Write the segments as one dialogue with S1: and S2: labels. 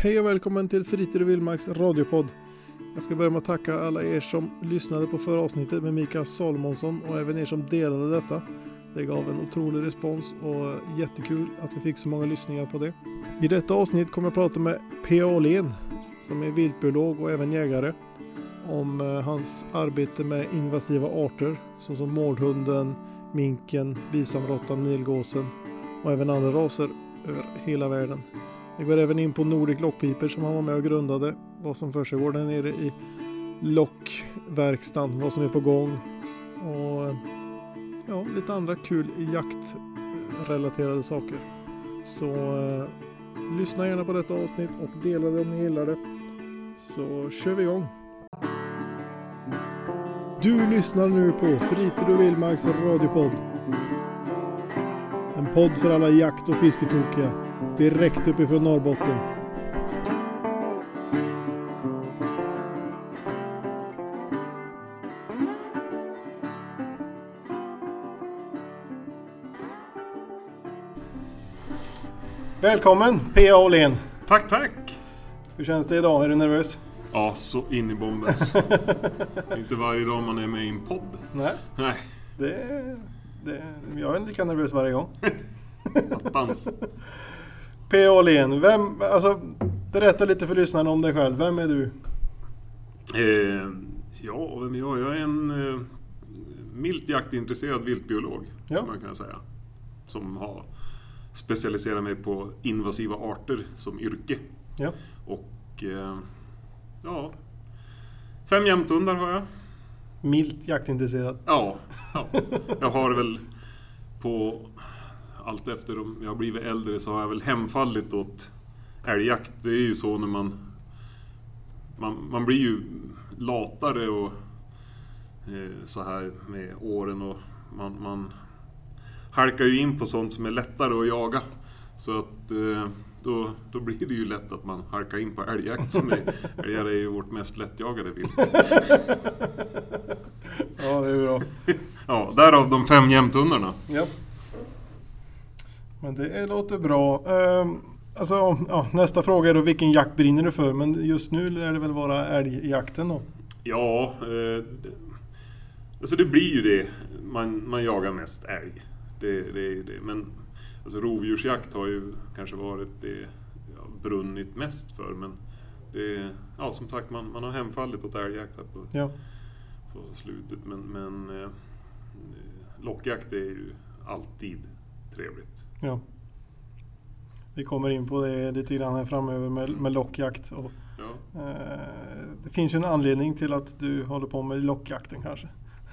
S1: Hej och välkommen till Fritid och Vildmarks radiopodd. Jag ska börja med att tacka alla er som lyssnade på förra avsnittet med Mikael Salomonsson och även er som delade detta. Det gav en otrolig respons och jättekul att vi fick så många lyssningar på det. I detta avsnitt kommer jag prata med P. Åhlén som är viltbiolog och även jägare om eh, hans arbete med invasiva arter såsom mårdhunden, minken, bisamråttan, nilgåsen och även andra raser över hela världen. Vi går även in på Nordic Lockpiper som han var med och grundade, vad som försiggår där nere i lockverkstan, vad som är på gång och ja, lite andra kul jaktrelaterade saker. Så eh, lyssna gärna på detta avsnitt och dela det om ni gillar det. Så kör vi igång! Du lyssnar nu på Fritid och Vildmarks radiopodd. En podd för alla jakt och fisketokiga. Direkt uppifrån Norrbotten. Välkommen P.A. Åhlén.
S2: Tack, tack!
S1: Hur känns det idag? Är du nervös?
S2: Ja, så in i är inte varje dag man är med i en podd.
S1: Nej,
S2: Nej,
S1: det, det, jag är lika nervös varje gång.
S2: attans.
S1: P.A. Åhlén, vem, alltså berätta lite för lyssnarna om dig själv. Vem är du?
S2: Eh, ja, vem är jag? Jag är en eh, milt jaktintresserad viltbiolog,
S1: Ja.
S2: man kan säga. Som har specialiserat mig på invasiva arter som yrke.
S1: Ja.
S2: Och eh, ja, fem jämthundar har jag.
S1: Milt jaktintresserad.
S2: Ja, ja, jag har väl på allt efter om jag har blivit äldre så har jag väl hemfallit åt älgjakt. Det är ju så när man man, man blir ju latare och eh, så här med åren och man, man halkar ju in på sånt som är lättare att jaga. Så att eh, då, då blir det ju lätt att man halkar in på älgjakt. Som är, älgar är ju vårt mest lättjagade vilt.
S1: Ja, det är bra.
S2: Ja, därav de fem jämthundarna.
S1: Ja. Men det låter bra. Ehm, alltså, ja, nästa fråga är då vilken jakt brinner du för? Men just nu lär det väl vara älgjakten då?
S2: Ja, eh, det- alltså det blir ju det. Man, man jagar mest älg. Det, det det. Men alltså rovdjursjakt har ju kanske varit det jag brunnit mest för. Men det, ja, som sagt, man, man har hemfallit åt älgjakt här på,
S1: Ja.
S2: på slutet. Men, men eh, lockjakt är ju alltid trevligt.
S1: ja. Vi kommer in på det lite grann här framöver med, med lockjakt. Och,
S2: Ja,
S1: eh, det finns ju en anledning till att du håller på med lockjakten kanske.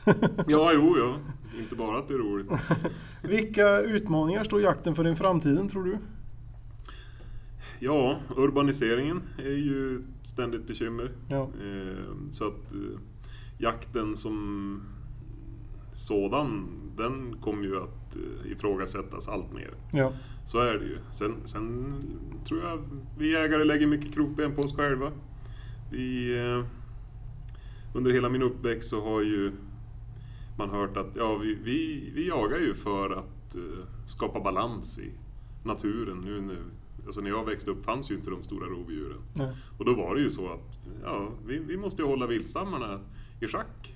S2: ja jo, ja. Inte bara att det är roligt.
S1: Vilka utmaningar står jakten för i framtiden tror du?
S2: Ja, urbaniseringen är ju ett ständigt bekymmer.
S1: Ja.
S2: Eh, Så att eh, jakten som sådan, den kommer ju att eh, ifrågasättas allt mer.
S1: Ja.
S2: Så är det ju. Sen, sen tror jag vi jägare lägger mycket krokben på oss själva. Vi, under hela min uppväxt så har ju man hört att ja, vi, vi, vi jagar ju för att eh, skapa balans i naturen. Nu, nu, alltså när jag växte upp fanns ju inte de stora rovdjuren.
S1: Nej.
S2: Och då var det ju så att ja, vi, vi måste ju hålla viltstammarna i schack.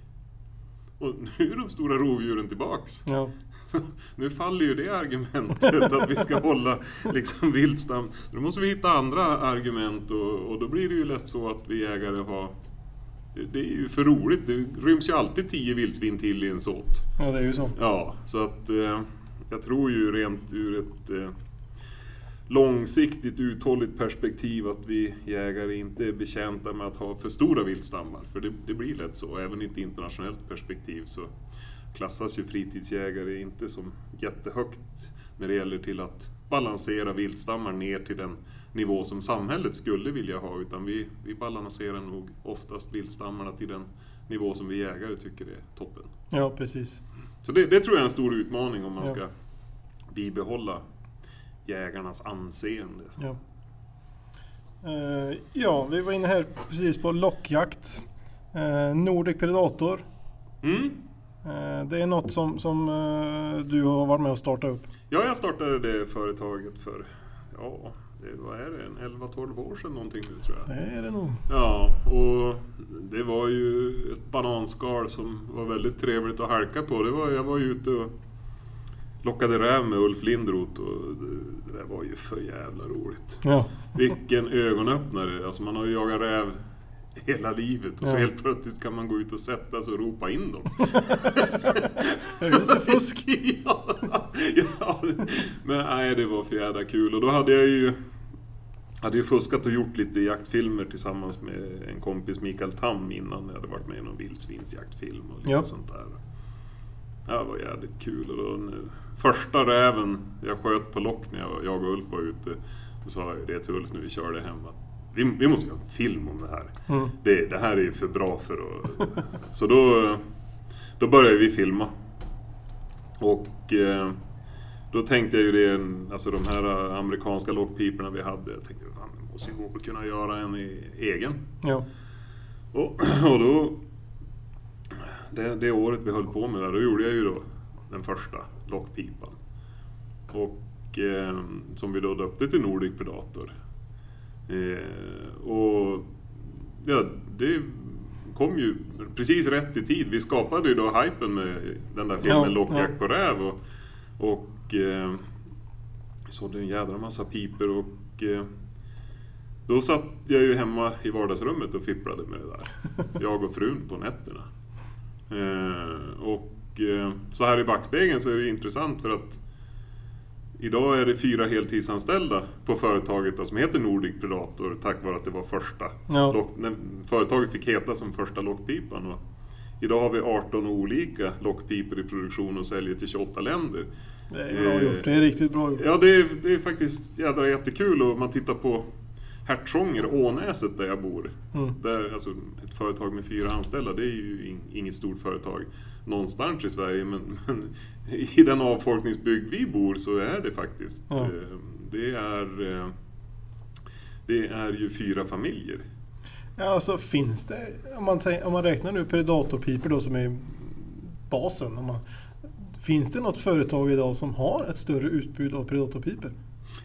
S2: Och nu är de stora rovdjuren tillbaks.
S1: Ja.
S2: Nu faller ju det argumentet att vi ska hålla liksom viltstam. Då måste vi hitta andra argument och, och då blir det ju lätt så att vi jägare har... Det, är ju för roligt. Det ryms ju alltid tio vildsvin till i en såt.
S1: ja, det är ju så.
S2: Ja, så att eh, jag tror ju rent ur ett eh, långsiktigt uthålligt perspektiv att vi jägare inte är betjänta med att ha för stora viltstammar. För det, det blir lätt så. Även i ett internationellt perspektiv så klassas ju fritidsjägare inte som jättehögt när det gäller till att balansera viltstammar ner till den nivå som samhället skulle vilja ha. Utan vi, vi balanserar nog oftast viltstammarna till den nivå som vi jägare tycker är toppen.
S1: Ja, precis.
S2: Så det, det tror jag är en stor utmaning om man
S1: Ja.
S2: ska bibehålla jägarnas anseende.
S1: Ja. Eh, ja, vi var inne här precis på lockjakt. Eh, Nordic Predator.
S2: Mm.
S1: Eh, det är något som, som du har varit med och startat upp.
S2: Ja, jag startade det företaget för ja, det, vad är det, en 11-12 år sedan någonting nu tror jag.
S1: Det är det nog.
S2: Ja, och det var ju ett bananskal som var väldigt trevligt att halka på. Det var, jag var ju ute och lockade räv med Ulf Lindroth och det, det där var ju för jävla roligt.
S1: Ja.
S2: Vilken ögonöppnare! Alltså man har ju jagat räv hela livet och så
S1: Ja.
S2: helt plötsligt kan man gå ut och sätta sig och ropa in dem.
S1: Det är lite fusk.
S2: ja, ja, men nej, det var för jävla kul. Och då hade jag ju hade ju fuskat och gjort lite jaktfilmer tillsammans med en kompis, Mikael Tam, innan jag hade varit med i någon vildsvinsjaktfilm och lite
S1: Ja.
S2: sånt där. Ja, det var jävligt kul. Och då, första räven jag sköt på lock när jag, jag och Ulf var ute, då sa jag det till Ulf när vi körde hem att vi, vi måste göra en film om det här.
S1: Mm.
S2: Det, det här är ju för bra för att... Så då, då började vi filma. Och eh, då tänkte jag ju det, alltså de här amerikanska lockpiporna vi hade, jag tänkte det måste ju gå att kunna göra en i, egen.
S1: Ja.
S2: Och, och då, det, det året vi höll på med det, då gjorde jag ju då den första lockpipan. Och eh, som vi då döpte till Nordic Predator. Eh, och ja, det kom ju precis rätt i tid. Vi skapade ju då hypen med den där filmen
S1: Ja,
S2: Lockjakt
S1: ja.
S2: på räv. Och, och eh, sålde en jädra massa piper och eh, då satt jag ju hemma i vardagsrummet och fipplade med det där. Jag och frun på nätterna. Eh, och eh, så här i backspegeln så är det intressant för att Idag är det fyra heltidsanställda på företaget då, som heter Nordic Predator tack vare att det var första
S1: Ja.
S2: lock, när företaget fick heta som första lockpipan. Och idag har vi 18 olika lockpipor i produktion och säljer till 28 länder.
S1: Det är bra gjort. Det är riktigt bra gjort.
S2: Ja, det är, det är faktiskt jädra jättekul och man tittar på Hertsånger, Ånäset där jag bor.
S1: Mm.
S2: Där, alltså, ett företag med fyra anställda, det är ju in, inget stort företag någonstans i Sverige, men, men i den avfolkningsbygd vi bor så är det faktiskt.
S1: Ja.
S2: Eh, Det är, eh, det är ju fyra familjer.
S1: Ja, alltså finns det, om man, om man räknar nu predatorpipor då som är basen. Om man, finns det något företag idag som har ett större utbud av predatorpipor?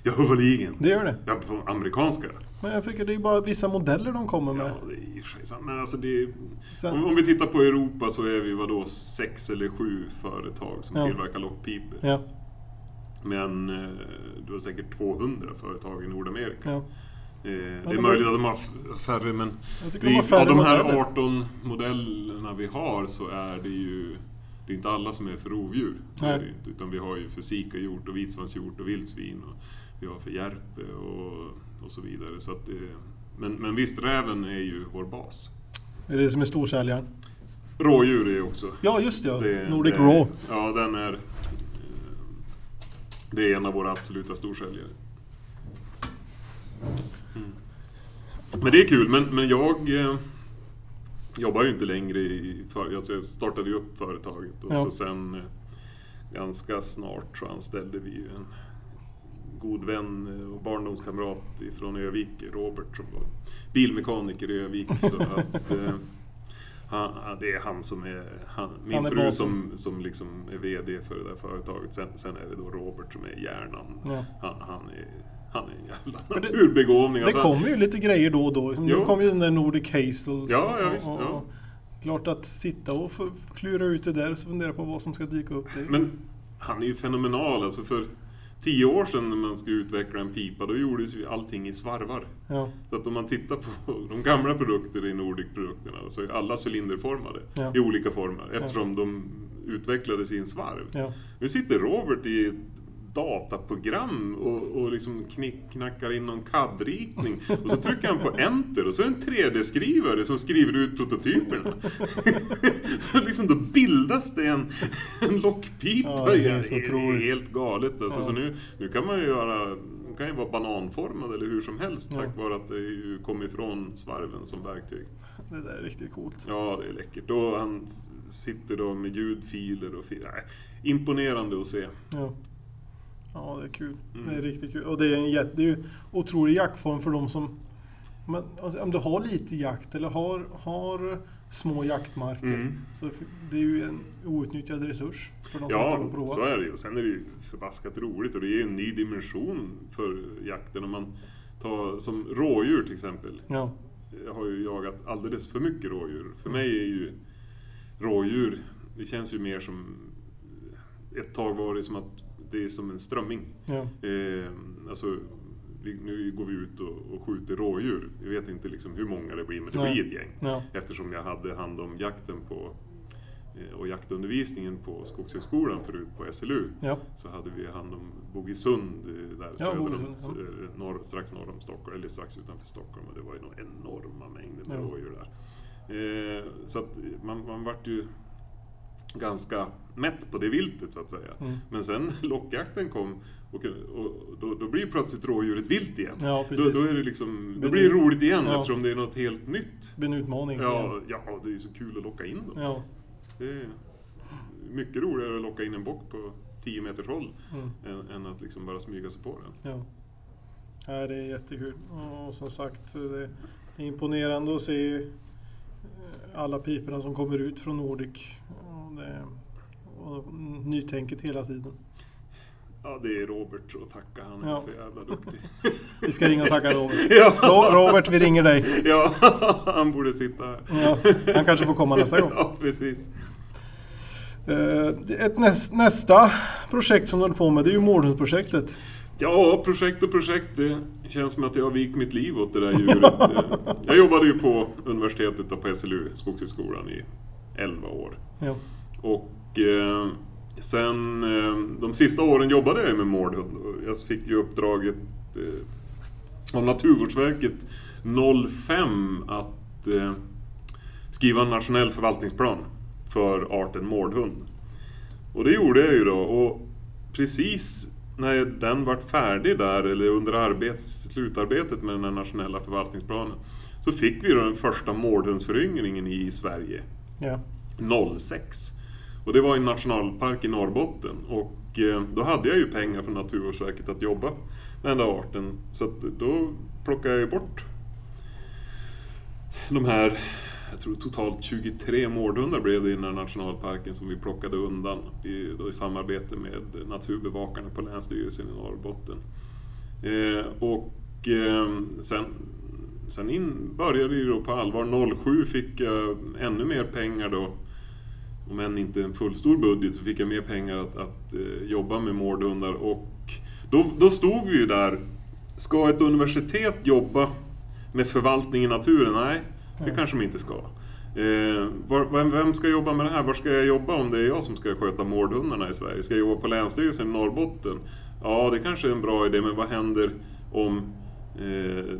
S2: Ja, överligen.
S1: Det gör det.
S2: Ja, på amerikanska.
S1: Men jag tycker det är bara vissa modeller de kommer med.
S2: Ja, det är sant. Men alltså det
S1: Sen-
S2: om, om vi tittar på Europa så är vi vadå, sex eller sju företag som
S1: Ja.
S2: tillverkar lockpipor.
S1: Ja,
S2: Men eh, du har säkert 200 företag i Nordamerika.
S1: ja.
S2: Eh, det är
S1: de
S2: möjligt att de har färre men
S1: de har färre
S2: av de här
S1: modeller.
S2: 18 modellerna vi har så är det ju det är inte alla som är för rovdjur.
S1: Nej.
S2: utan vi har ju för sikahjort och vitsvanshjort och vildsvin. Och vi har för järpe och, och så vidare. Så det, men, men visst, räven är ju vår bas.
S1: Är det som är storsäljaren?
S2: Rådjur är också
S1: Ja, just ja.
S2: det-
S1: Nordic
S2: det-
S1: Raw.
S2: Ja, den är... eh, Det är en av våra absoluta storsäljare. Mm. Men det är kul, men, men jag eh, jobbar ju inte längre i... För, alltså jag startade ju upp företaget och
S1: Ja.
S2: så sen eh, ganska snart så anställde vi ju en god vän och barndomskamrat från Övik, Robert, som var bilmekaniker i Övik. Så att, eh, han, det är han som är... Han, min
S1: Han är
S2: fru
S1: basen.
S2: som, som liksom är VD för det där företaget. Sen, sen är det då Robert som är hjärnan.
S1: Ja.
S2: Han, han, är, han är en jävla
S1: det-
S2: naturbegåvning.
S1: Det
S2: Alltså,
S1: kommer ju lite grejer då och då. Nu
S2: Jo.
S1: kom ju den där Nordic Hazel.
S2: Ja, ja, visst, ja.
S1: Klart att sitta och klura ut det där och fundera på vad som ska dyka upp. Det.
S2: Men han är ju fenomenal. Alltså för tio år sedan när man skulle utveckla en pipa, då gjordes ju allting i svarvar.
S1: Ja,
S2: Så att om man tittar på de gamla produkter i Nordic-produkterna så är alla cylinderformade
S1: Ja.
S2: i olika former eftersom de utvecklades i en svarv.
S1: ja.
S2: Nu sitter Robert i ett dataprogram och, och liksom knick, knackar in någon CAD-ritning och så trycker han på enter och så är det en 3D-skrivare som skriver ut prototyperna. så liksom då bildas det en, en lockpipa.
S1: Ja, det är helt
S2: Det
S1: otroligt.
S2: helt galet alltså.
S1: Ja.
S2: Så nu, nu kan man ju göra den kan ju vara bananformad eller hur som helst
S1: Ja.
S2: tack vare att det kom ifrån svarven som verktyg.
S1: Det där är riktigt coolt.
S2: Ja, det är läckert. Och han sitter då med ljudfiler och filer. Imponerande att se.
S1: Ja. Ja, det är kul.
S2: Mm.
S1: Det är riktigt kul. Och det är en jätte, det är ju otrolig jaktform för de som Men, alltså, om du har lite jakt eller har, har små jaktmarker
S2: Mm.
S1: så det är ju en outnyttjad resurs för de som inte
S2: Ja,
S1: har provat.
S2: så är det ju. Och Sen är det ju förbaskat roligt och det ger en ny dimension för jakten. Om man tar som rådjur till exempel.
S1: Ja,
S2: Jag har ju jagat alldeles för mycket rådjur. För mig är ju rådjur, det känns ju mer som... Ett tag var det som att det är som en strömming.
S1: ja,
S2: Eh, alltså, vi, nu går vi ut och, och skjuter rådjur. Vi vet inte liksom hur många det blir, men det
S1: Nej.
S2: blir ett gäng.
S1: ja,
S2: Eftersom jag hade hand om jakten på eh, och jaktundervisningen på Skogshögskolan förut på SLU
S1: ja,
S2: så hade vi hand om Bogesund eh, där söder om,
S1: Bogesund, ja.
S2: eh, norr, strax norr om Stockholm, eller strax utanför Stockholm och det var ju enorma mängder med
S1: Ja.
S2: rådjur där. Eh, så att man, man vart ju ganska mätt på det viltet så att säga.
S1: Mm.
S2: Men sen lockjakten kom och, och då, då blir plötsligt rådjuret vilt igen.
S1: ja
S2: Då, då, är det liksom, då blir det roligt igen
S1: ja.
S2: eftersom det är något helt nytt.
S1: det blir en utmaning.
S2: Ja, ja, det är så kul att locka in dem.
S1: ja.
S2: Det är mycket roligare att locka in en bock på 10 meters håll
S1: Mm.
S2: än, än att liksom bara smyga sig på den.
S1: Ja. ja, det är jättekul. Och som sagt, det, det är imponerande att se alla piporna som kommer ut från Nordic. Och, det, och nytänket hela tiden.
S2: Ja, det är Robert att tacka. Han är
S1: Ja.
S2: för jävla duktig.
S1: Vi ska ringa och tacka Robert.
S2: ja,
S1: Ro- Robert, vi ringer dig.
S2: ja, han borde sitta här.
S1: Ja, han kanske får komma nästa gång.
S2: Ja, precis.
S1: Eh, Ett näst, nästa projekt som du håller på med det är ju Mårdhundsprojektet.
S2: Ja, projekt och projekt. Det känns som att jag har vikt mitt liv åt det där djuret. Eh, jag jobbade ju på universitetet och på SLU, Skogshögskolan, i 11 år.
S1: Ja.
S2: Och eh, sen eh, de sista åren jobbade jag med mårdhund. Jag fick ju uppdraget eh, av Naturvårdsverket 05 att eh, skriva en nationell förvaltningsplan för arten mårdhund. Och det gjorde jag ju då. Och precis när den vart färdig där, eller under arbets, slutarbetet med den här nationella förvaltningsplanen, så fick vi då den första mårdhundsföryngringen i Sverige.
S1: Ja.
S2: 06. Och det var i en nationalpark i Norrbotten. Och eh, då hade jag ju pengar från Naturvårdsverket att jobba med den där arten. Så att då plockade jag ju bort de här, jag tror totalt 23 mårdhundar blev det i den här nationalparken som vi plockade undan i, då i samarbete med naturbevakarna på Länsstyrelsen i Norrbotten. Eh, och eh, sen, sen in, började det då på allvar. 07 fick jag ännu mer pengar då. Om än inte en fullstor budget så fick jag mer pengar att, att eh, jobba med mårdhundar. Och då, då stod vi ju där. Ska ett universitet jobba med förvaltning i naturen? Nej, det
S1: Ja.
S2: kanske de inte ska. Eh, var, vem, vem ska jobba med det här? Var ska jag jobba om det är jag som ska sköta mårdhundarna i Sverige? Ska jag jobba på Länsstyrelsen i Norrbotten? Ja, det kanske är en bra idé, men vad händer om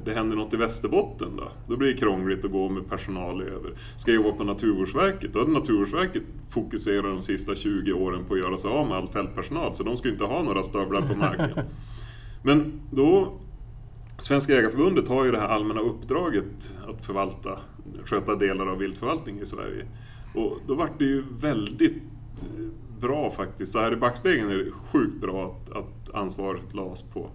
S2: det händer något i Västerbotten då? Då blir det krångligt att gå med personal över. Ska jag jobba på Naturvårdsverket? Då hade Naturvårdsverket fokuserat de sista 20 åren på att göra sig av med all fältpersonal, så de skulle inte ha några stövlar på marken. Men då Svenska Jägareförbundet har ju det här allmänna uppdraget att förvalta, sköta delar av viltförvaltning i Sverige. Och då vart det ju väldigt eh, bra faktiskt. Så här i backspegeln är det sjukt bra att, att ansvaret lades på,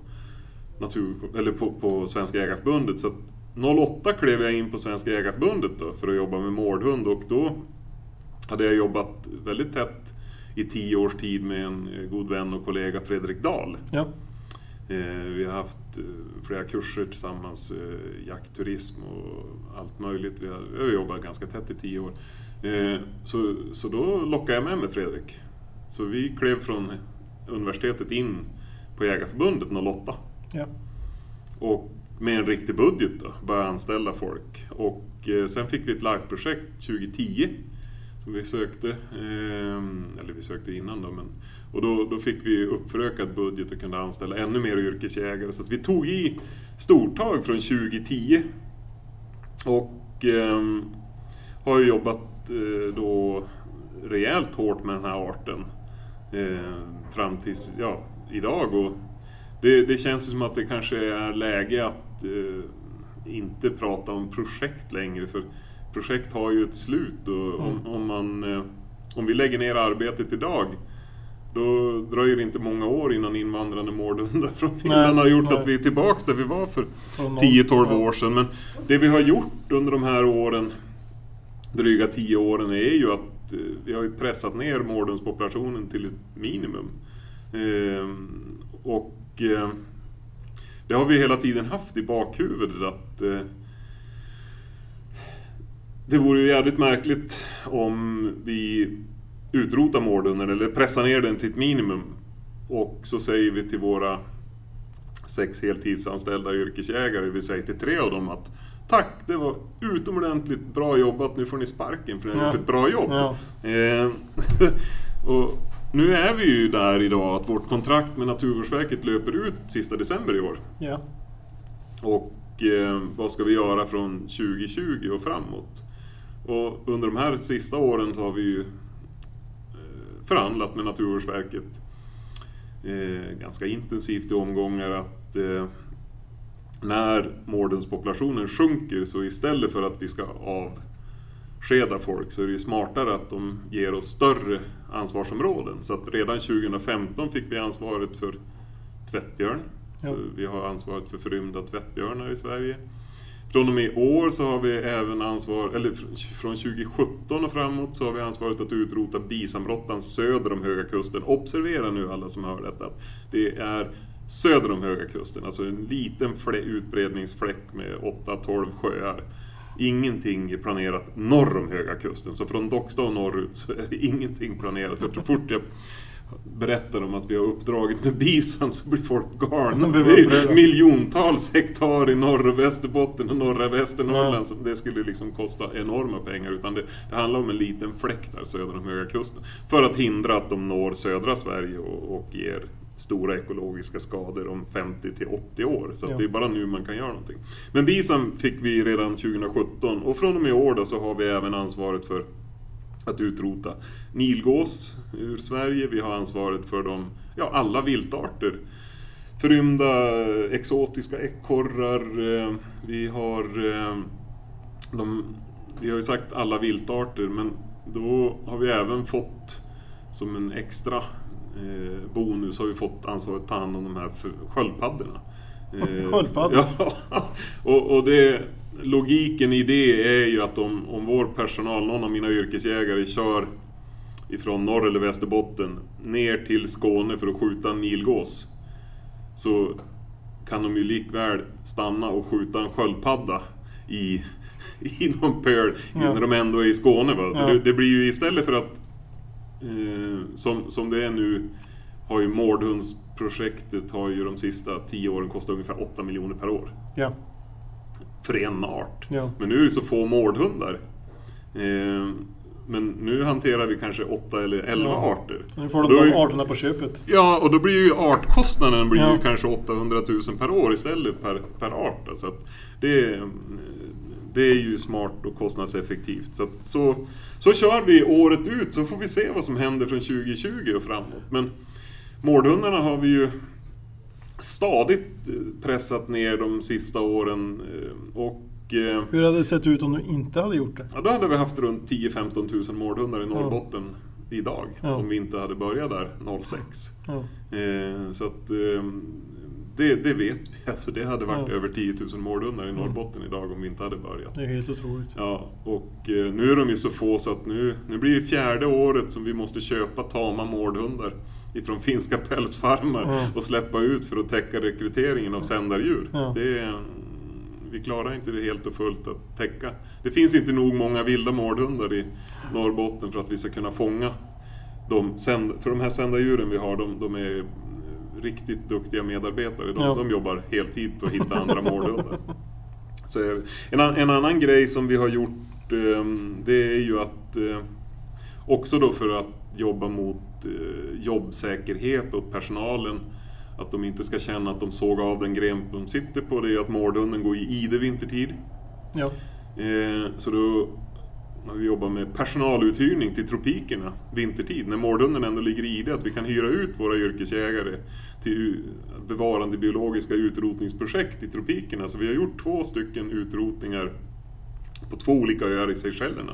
S2: natur, eller på, på Svenska Jägareförbundet. Så att 08 klev jag in på Svenska Jägareförbundet då för att jobba med mårdhund och då hade jag jobbat väldigt tätt i tio års tid med en eh, god vän och kollega Fredrik Dahl.
S1: Ja.
S2: Eh, vi har haft eh, flera kurser tillsammans, jaktturism och allt möjligt. Vi har, jobbat ganska tätt i tio år. Så, så då lockade jag med mig Fredrik. Så vi klev från universitetet in på Jägarförbundet 08.
S1: Ja.
S2: Och med en riktig budget då, börja anställa folk. Och eh, sen fick vi ett liveprojekt 2010 som vi sökte, eh, eller vi sökte innan då, men, och då, då fick vi uppförökad budget och kunde anställa ännu mer yrkesjägare. Så att vi tog i stortag från 2010 och eh, har ju jobbat eh, då rejält hårt med den här arten eh, fram tills ja, idag. Och det, det känns som att det kanske är läge att eh, inte prata om projekt längre. För projekt har ju ett slut och om, om, man, eh, om vi lägger ner arbetet idag då dröjer det inte många år innan invandrande mårdhundar från Finland har gjort
S1: nej.
S2: att vi är tillbaks där vi var för
S1: Från noll.
S2: 10-12
S1: Ja.
S2: år sedan. Men det vi har gjort under de här åren, dryga 10 åren, är ju att eh, vi har pressat ner mårdhundspopulationen till ett minimum. Ehm, och eh, det har vi hela tiden haft i bakhuvudet att eh, det vore ju jävligt märkligt om vi utrotar mårdhunden eller pressar ner den till ett minimum och så säger vi till våra sex heltidsanställda yrkesjägare, vi säger till tre av dem att Tack, det var utomordentligt bra jobbat, nu får ni sparken för ni har
S1: Ja.
S2: gjort ett bra jobb.
S1: Ja.
S2: Eh, och nu är vi ju där idag att vårt kontrakt med Naturvårdsverket löper ut sista december i år.
S1: Ja.
S2: Och eh, vad ska vi göra från 2020 och framåt? Och under de här sista åren så har vi ju eh, förhandlat med Naturvårdsverket eh, ganska intensivt i omgångar att eh, när mårdhundspopulationen sjunker så istället för att vi ska avskeda folk så är det ju smartare att de ger oss större ansvarsområden. Så att redan 2015 fick vi ansvaret för tvättbjörn.
S1: Ja.
S2: Vi har ansvaret för förrymda tvättbjörnar i Sverige. Från och med i år så har vi även ansvar, eller fr- från 2017 och framåt så har vi ansvaret att utrota bisamråttan söder om Höga Kusten. Observera nu alla som hör detta att det är söder om Höga Kusten, alltså en liten flä, utbredningsfläck med 8-12 sjöar. Ingenting är planerat norr om Höga Kusten, så från Docksta och norrut så är det ingenting planerat. För så fort jag berättar om att vi har uppdraget med bisam så blir folk galna. Miljontals hektar i norra Västerbotten och norra Västernorrland.
S1: Ja.
S2: som Det skulle liksom kosta enorma pengar. Utan det, det handlar om en liten fläck där söder om Höga Kusten. För att hindra att de når södra Sverige och, och ger stora ekologiska skador om 50 till 80 år. Så
S1: Ja.
S2: det är bara nu man kan göra någonting. Men bisam fick vi redan 2017 och från och med i år då så har vi även ansvaret för att utrota nilgås ur Sverige. Vi har ansvaret för de, ja, alla viltarter. Förrymda eh, exotiska ekorrar. eh, Vi har, eh, de, vi har ju sagt alla viltarter men då har vi även fått som en extra eh, bonus har vi fått ansvaret att ta hand om de här sköldpaddorna. Eh,
S1: Sköldpaddor?
S2: Ja, och, och det, logiken i det är ju att om, om vår personal, någon av mina yrkesjägare, kör ifrån norr eller Västerbotten ner till Skåne för att skjuta en nilgås så kan de ju likväl stanna och skjuta en sköldpadda i, i någon pöl
S1: Ja.
S2: när de ändå är i Skåne. Va?
S1: Ja.
S2: Det, det blir ju istället för att eh, som, som det är nu har ju Mårdhundsprojektet har ju de sista tio åren kostat ungefär 8 miljoner per år
S1: Ja.
S2: för en art.
S1: Ja.
S2: Men nu är det så få mårdhundar. Eh, men nu hanterar vi kanske åtta eller elva
S1: Ja.
S2: arter.
S1: Nu får
S2: Då
S1: de arterna på köpet.
S2: Ja, och då blir ju artkostnaden blir
S1: Ja.
S2: ju kanske 800 000 per år istället per, per art. Så det, är- det är ju smart och kostnadseffektivt. Så, att så, så kör vi året ut, så får vi se vad som händer från 2020 och framåt. Men mårdhundarna har vi ju stadigt eh, pressat ner de sista åren. eh, Och eh,
S1: Hur hade det sett ut om du inte hade gjort det?
S2: Ja, då hade vi haft runt 10-15 000 mårdhundar i Norrbotten idag.
S1: Ja.
S2: Om vi inte hade börjat där 06.
S1: Ja.
S2: Eh, så att eh, det, det vet vi. Alltså det hade varit
S1: Ja.
S2: över 10 000 mårdhundar i Norrbotten idag om vi inte hade börjat.
S1: Det är helt otroligt.
S2: Ja, och eh, nu är de ju så få så att nu, nu blir det fjärde året som vi måste köpa tama mårdhundar ifrån finska pälsfarmar
S1: Ja.
S2: och släppa ut för att täcka rekryteringen av sändardjur.
S1: Ja.
S2: Det vi klarar inte det helt och fullt att täcka. Det finns inte nog många vilda mårdhundar i Norrbotten för att vi ska kunna fånga de sänd, För de här sändardjuren vi har, de, de är riktigt duktiga medarbetare. De,
S1: Ja.
S2: de jobbar heltid på att hitta andra mårdhundar. Så en, en annan grej som vi har gjort eh, det är ju att eh, också då för att jobba mot eh, jobbsäkerhet åt personalen. Att de inte ska känna att de såg av den gren de sitter på. Det är att mårdhunden går i ide vintertid.
S1: Ja.
S2: Eh, så då vi jobbat med personaluthyrning till tropikerna vintertid. När mårdhunden ändå ligger i det, att vi kan hyra ut våra yrkesjägare till u- bevarande biologiska utrotningsprojekt i tropikerna. Så vi har gjort två stycken utrotningar på två olika öar i Seychellerna.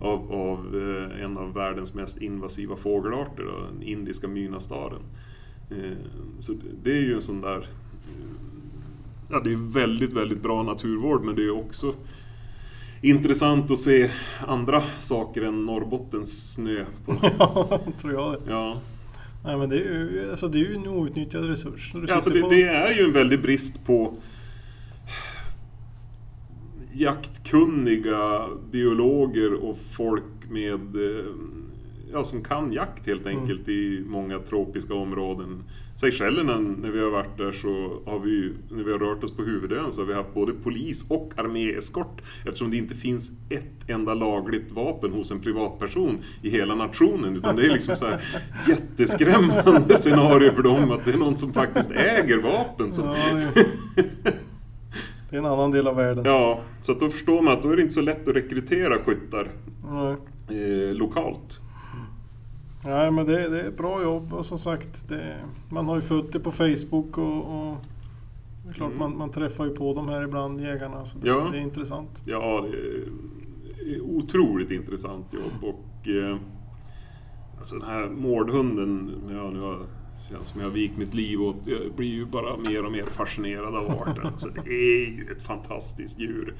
S2: Av, av eh, en av världens mest invasiva fågelarter, då, den indiska mynastaren. Eh, så det- det är ju en sån där... eh, Ja, det är väldigt, väldigt bra naturvård men det är också intressant att se andra saker än Norrbottens snö. På,
S1: Ja, tror jag det.
S2: ja.
S1: Nej, men det är ju, alltså, det är ju en outnyttjad resurs. När du
S2: Ja, Alltså det,
S1: på-
S2: det är ju en väldig brist på jaktkunniga biologer och folk med eh, ja, som kan jakt helt
S1: Mm.
S2: enkelt i många tropiska områden. Seychellerna, när vi har varit där så har vi när vi har rört oss på huvudön så har vi haft både polis och arméeskort eftersom det inte finns ett enda lagligt vapen hos en privatperson i hela nationen utan det är liksom så här jätteskrämmande scenario för dem att det är någon som faktiskt äger vapen. Som,
S1: Ja, det, är en annan del av världen.
S2: Ja, så att då förstår man att då är det inte så lätt att rekrytera skyttar eh, lokalt.
S1: Nej, men det, det är bra jobb och som sagt, det, man har ju följt det på Facebook och, och det är klart
S2: Mm.
S1: man, man träffar ju på de här ibland, jägarna. Så det,
S2: Ja.
S1: det är intressant.
S2: Ja, det är otroligt intressant jobb och eh, alltså den här mårdhunden, ja, nu har, känns som jag har vikt mitt liv åt, jag blir ju bara mer och mer fascinerad av arten. Så det är ju ett fantastiskt djur.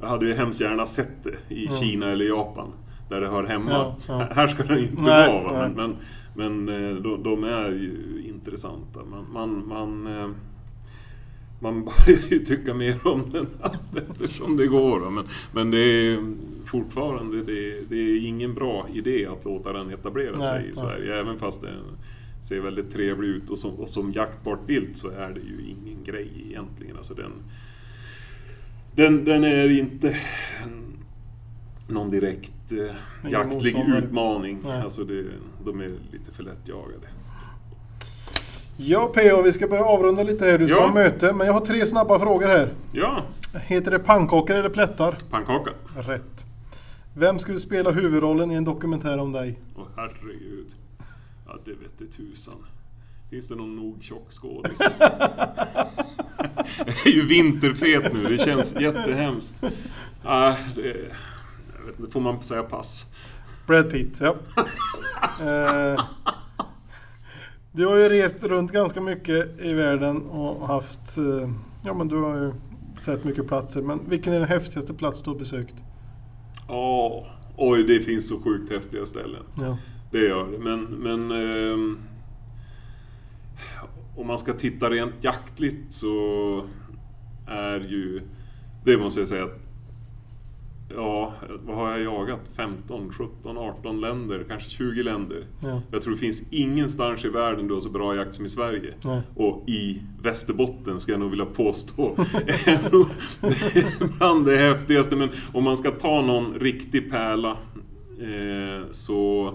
S2: Jag hade ju hemskt gärna sett det i
S1: Ja.
S2: Kina eller Japan, där det hör hemma.
S1: Ja, ja.
S2: Här- ska den inte
S1: Nej,
S2: vara, va?
S1: nej.
S2: men, men, men eh, de, de är ju intressanta. Man, man, man, eh, man börjar ju tycka mer om den eftersom det går. va. Men, men det är fortfarande det är, det är ingen bra idé att låta den etablera
S1: Nej,
S2: sig i
S1: nej.
S2: Sverige. Även fast den ser väldigt trevlig ut och som, och som jaktbart vilt så är det ju ingen grej egentligen. Alltså den, den, den är inte någon direkt eh, jaktlig utmaning.
S1: Nej.
S2: Alltså det, de är lite för lättjagade.
S1: Ja PA, vi ska börja avrunda lite här. Du ska
S2: Ja.
S1: ha möte, men jag har tre snabba frågor här.
S2: Ja,
S1: Heter det pannkakor eller plättar?
S2: pannkaka.
S1: Rätt. Vem skulle spela huvudrollen i en dokumentär om dig?
S2: Åh herregud. Ja, det vete tusan. Finns det någon nog tjock skådis? jag är ju vinterfet nu, det känns jättehemskt. Ja, det, vet får man säga pass?
S1: Brad Pitt, ja. eh, du har ju rest runt ganska mycket i världen och haft... Eh, ja men du har ju sett mycket platser. Men vilken är den häftigaste plats du har besökt?
S2: Ja, oj det finns så sjukt häftiga ställen.
S1: Ja.
S2: Det gör det, men... men ehm, om man ska titta rent jaktligt så är ju... Det måste jag säga att... Ja, vad har jag jagat? 15, 17, 18 länder, kanske 20 länder.
S1: ja.
S2: Jag tror det finns ingenstans i världen du har så bra jakt som i Sverige.
S1: Nej.
S2: Och i Västerbotten ska jag nog vilja påstå är nog bland det häftigaste. Men om man ska ta någon riktig pärla eh, så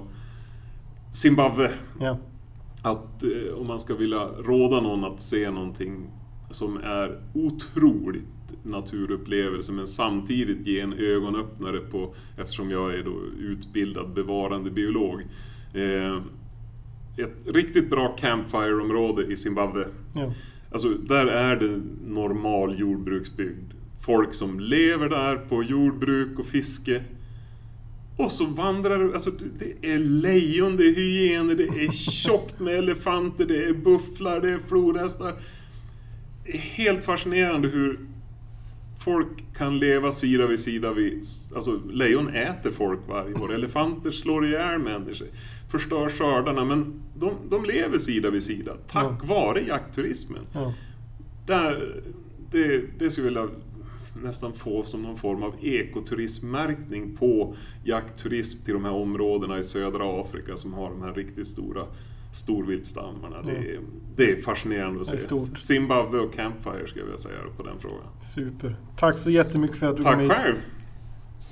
S2: Zimbabwe.
S1: ja.
S2: Att eh, om man ska vilja råda någon att se någonting som är otroligt naturupplevelse men samtidigt ge en ögonöppnare på, eftersom jag är då utbildad bevarandebiolog. Eh, ett riktigt bra campfire-område i Zimbabwe.
S1: ja.
S2: Alltså, där är det normal jordbruksbygd. Folk som lever där på jordbruk och fiske. Och så vandrar alltså det är lejon, det är hyener, det är tjockt med elefanter, det är bufflar, det är flodhästar. Helt fascinerande hur folk kan leva sida vid sida vid... Alltså lejon äter folk varje år, elefanter slår ihjäl människor, förstör skördarna, men de, de lever sida vid sida tack
S1: Ja.
S2: vare jaktturismen.
S1: ja.
S2: Där, det, det skulle jag vilja nästan få som någon form av ekoturismmärkning på jaktturism till de här områdena i södra Afrika som har de här riktigt stora storviltstammarna. Det, är, det är fascinerande att se.
S1: stort.
S2: Zimbabwe och Campfire skulle jag vilja säga på den frågan.
S1: Super. Tack så jättemycket för att du
S2: Tack
S1: kom hit.
S2: själv!